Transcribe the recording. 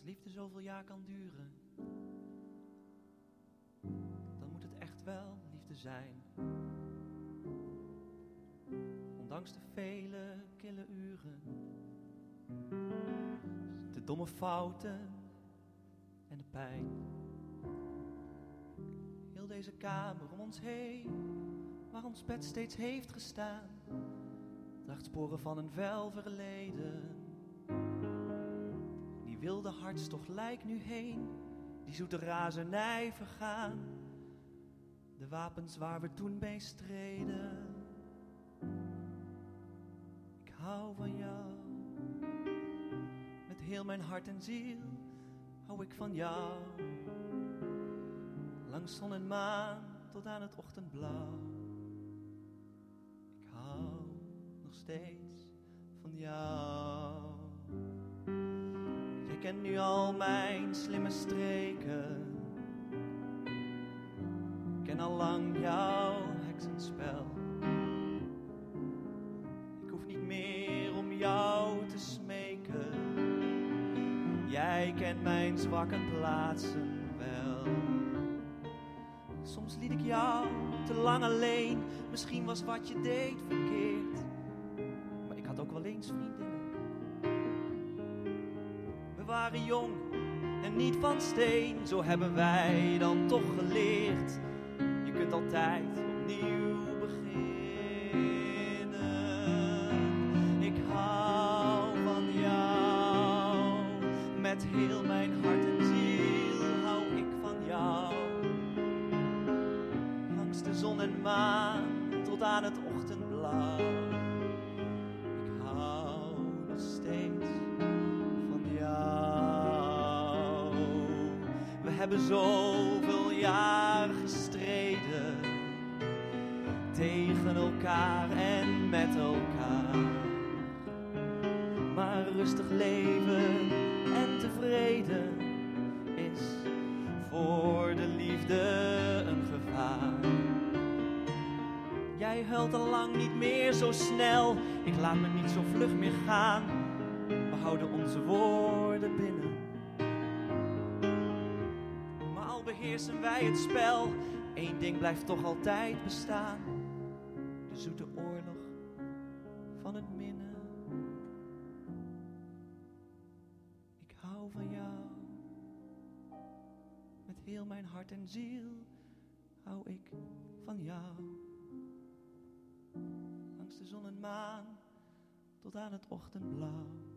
Als liefde zoveel jaar kan duren, dan moet het echt wel liefde zijn. Ondanks de vele kille uren, de domme fouten en de pijn. Heel deze kamer om ons heen, waar ons bed steeds heeft gestaan, draagt sporen van een vuil verleden. Wilde hartstocht lijkt nu heen, die zoete razernij vergaan. De wapens waar we toen mee streden. Ik hou van jou, met heel mijn hart en ziel hou ik van jou. Langs zon en maan tot aan het ochtendblauw. Ik hou nog steeds van jou. Kent nu al mijn slimme streken. Ik ken al lang jouw heksenspel. Ik hoef niet meer om jou te smeken. Jij kent mijn zwakke plaatsen wel. Soms liet ik jou te lang alleen. Misschien was wat je deed verkeerd. Maar ik had ook wel eens vriendinnen. Waren jong en niet van steen. Zo hebben wij dan toch geleerd. Je kunt altijd opnieuw beginnen. Ik hou van jou. Met heel mijn hart en ziel hou ik van jou. Langs de zon en maan tot aan het ochtendblauw. Hebben zoveel jaar gestreden tegen elkaar en met elkaar. Maar rustig leven en tevreden is voor de liefde een gevaar. Jij huilt al lang niet meer zo snel, ik laat me niet zo vlug meer gaan. We houden onze woorden binnen. Beheersen wij het spel, één ding blijft toch altijd bestaan. De zoete oorlog van het minnen. Ik hou van jou. Met heel mijn hart en ziel hou ik van jou. Langs de zon en maan tot aan het ochtendblauw.